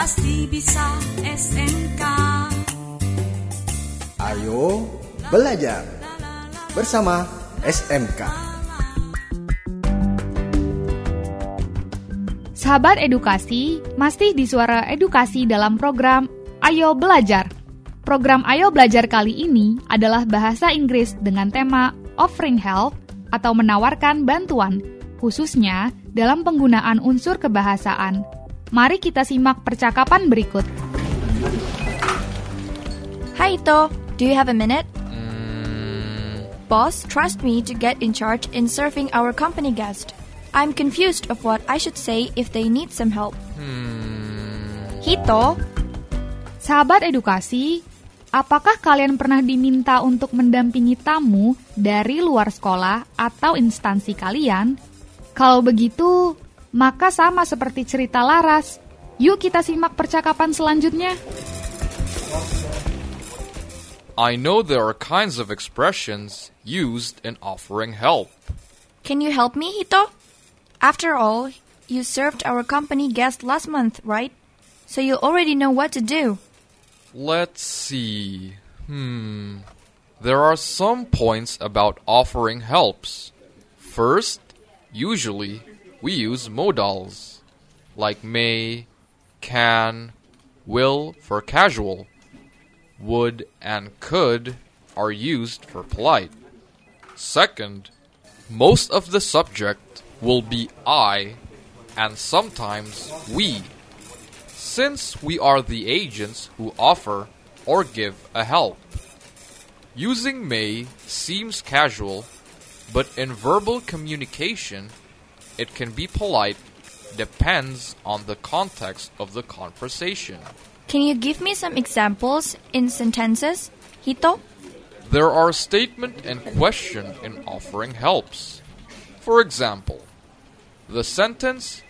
pasti bisa SMK. Ayo belajar bersama SMK. Sahabat edukasi, masih di suara edukasi dalam program Ayo Belajar. Program Ayo Belajar kali ini adalah bahasa Inggris dengan tema offering help atau menawarkan bantuan, khususnya dalam penggunaan unsur kebahasaan. Mari kita simak percakapan berikut. Hi Ito, do you have a minute? Boss, trust me to get in charge in serving our company guest. I'm confused of what I should say if they need some help. Hito, Sahabat edukasi, apakah kalian pernah diminta untuk mendampingi tamu dari luar sekolah atau instansi kalian? Kalau begitu, maka sama seperti cerita Laras. Yuk kita simak percakapan selanjutnya. I know there are kinds of expressions used in offering help. can you help me, Hito? After all, you served our company guest last month, right? So you already know what to do. Let's see. Hmm. There are some points about offering helps. First, usually we use modals like may, can, will for casual. Would and could are used for polite. Second, most of the subject will be I and sometimes we, since we are the agents who offer or give a help. Using may seems casual, but in verbal communication, it can be polite, depends on the context of the conversation. Can you give me some examples in sentences, Hito? There are statement and question in offering helps. For example, the sentence,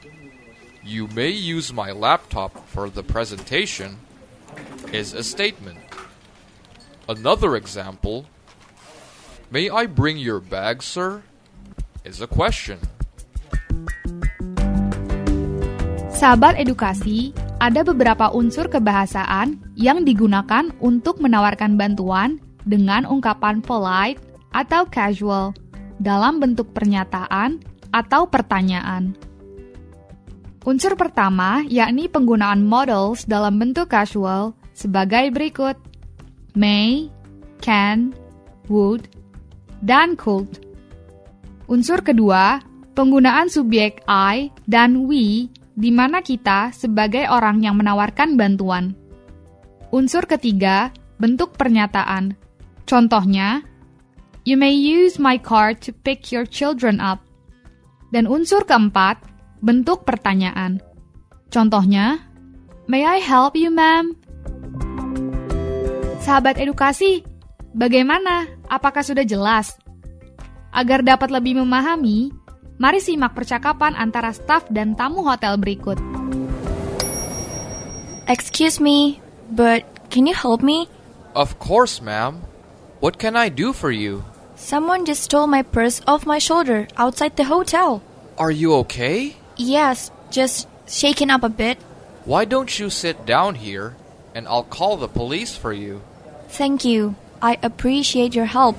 You may use my laptop for the presentation, is a statement. Another example, May I bring your bag, sir? is a question. Sahabat edukasi, ada beberapa unsur kebahasaan yang digunakan untuk menawarkan bantuan dengan ungkapan polite atau casual dalam bentuk pernyataan atau pertanyaan. Unsur pertama yakni penggunaan modals dalam bentuk casual sebagai berikut: may, can, would, dan could. Unsur kedua, penggunaan subjek I dan we di mana kita sebagai orang yang menawarkan bantuan. Unsur ketiga, bentuk pernyataan. Contohnya, You may use my car to pick your children up. Dan unsur keempat, bentuk pertanyaan. Contohnya, May I help you, ma'am? Sahabat edukasi, bagaimana? Apakah sudah jelas? Agar dapat lebih memahami, mari simak percakapan antara staf dan tamu hotel berikut. Excuse me, but can you help me? Of course, ma'am. What can I do for you? Someone just stole my purse off my shoulder outside the hotel. Are you okay? Yes, just shaken up a bit. Why don't you sit down here and I'll call the police for you? Thank you. I appreciate your help.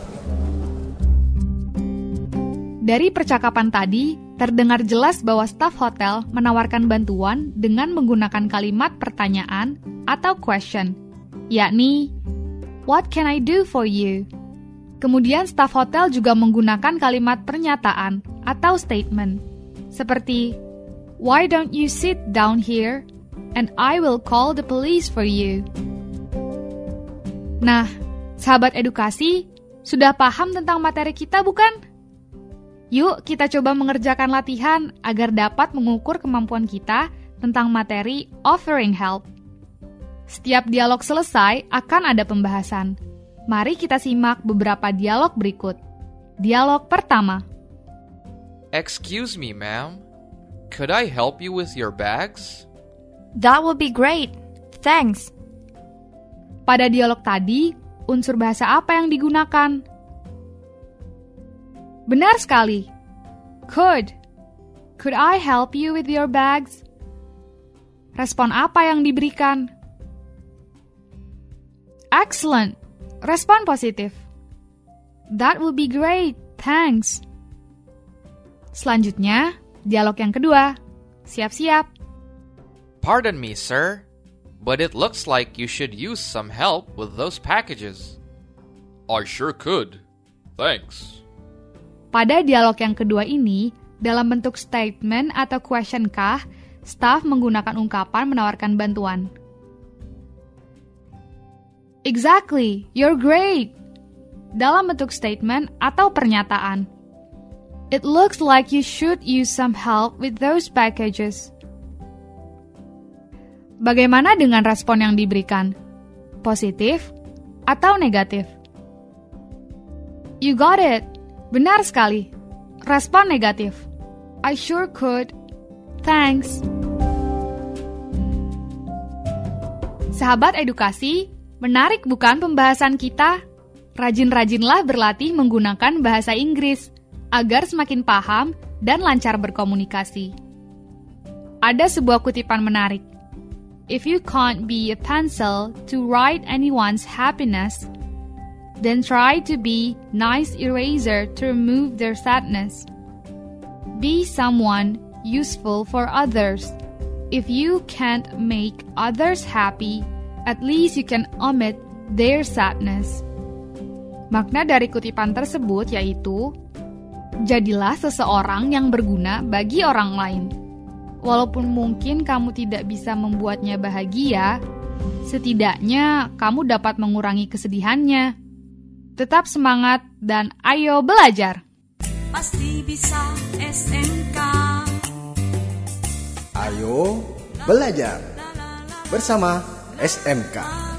Dari percakapan tadi, terdengar jelas bahwa staf hotel menawarkan bantuan dengan menggunakan kalimat pertanyaan atau question, yakni What can I do for you? Kemudian staf hotel juga menggunakan kalimat pernyataan atau statement, seperti Why don't you sit down here and I will call the police for you? Nah, sahabat edukasi, sudah paham tentang materi kita bukan? Yuk kita coba mengerjakan latihan agar dapat mengukur kemampuan kita tentang materi offering help. Setiap dialog selesai akan ada pembahasan. Mari kita simak beberapa dialog berikut. Dialog pertama. Excuse me, ma'am. Could I help you with your bags? That will be great. Thanks. Pada dialog tadi, unsur bahasa apa yang digunakan? Benar sekali. Could. Could I help you with your bags? Respon apa yang diberikan? Excellent. Respon positif. That will be great. Thanks. Selanjutnya, dialog yang kedua. Siap-siap. Pardon me, sir, but it looks like you should use some help with those packages. I sure could. Thanks. Pada dialog yang kedua ini, dalam bentuk statement atau question kah, staff menggunakan ungkapan menawarkan bantuan. Exactly, you're great. Dalam bentuk statement atau pernyataan. It looks like you should use some help with those packages. Bagaimana dengan respon yang diberikan? Positif atau negatif? You got it. Benar sekali. Respon negatif. I sure could. Thanks. Sahabat edukasi, menarik bukan pembahasan kita? Rajin-rajinlah berlatih menggunakan bahasa Inggris agar semakin paham dan lancar berkomunikasi. Ada sebuah kutipan menarik. If you can't be a pencil to write anyone's happiness, then try to be nice eraser to remove their sadness. Be someone useful for others. If you can't make others happy, at least you can omit their sadness. Makna dari kutipan tersebut yaitu, jadilah seseorang yang berguna bagi orang lain. Walaupun mungkin kamu tidak bisa membuatnya bahagia, setidaknya kamu dapat mengurangi kesedihannya. Tetap semangat dan ayo belajar! Pasti bisa SMK Ayo belajar bersama SMK.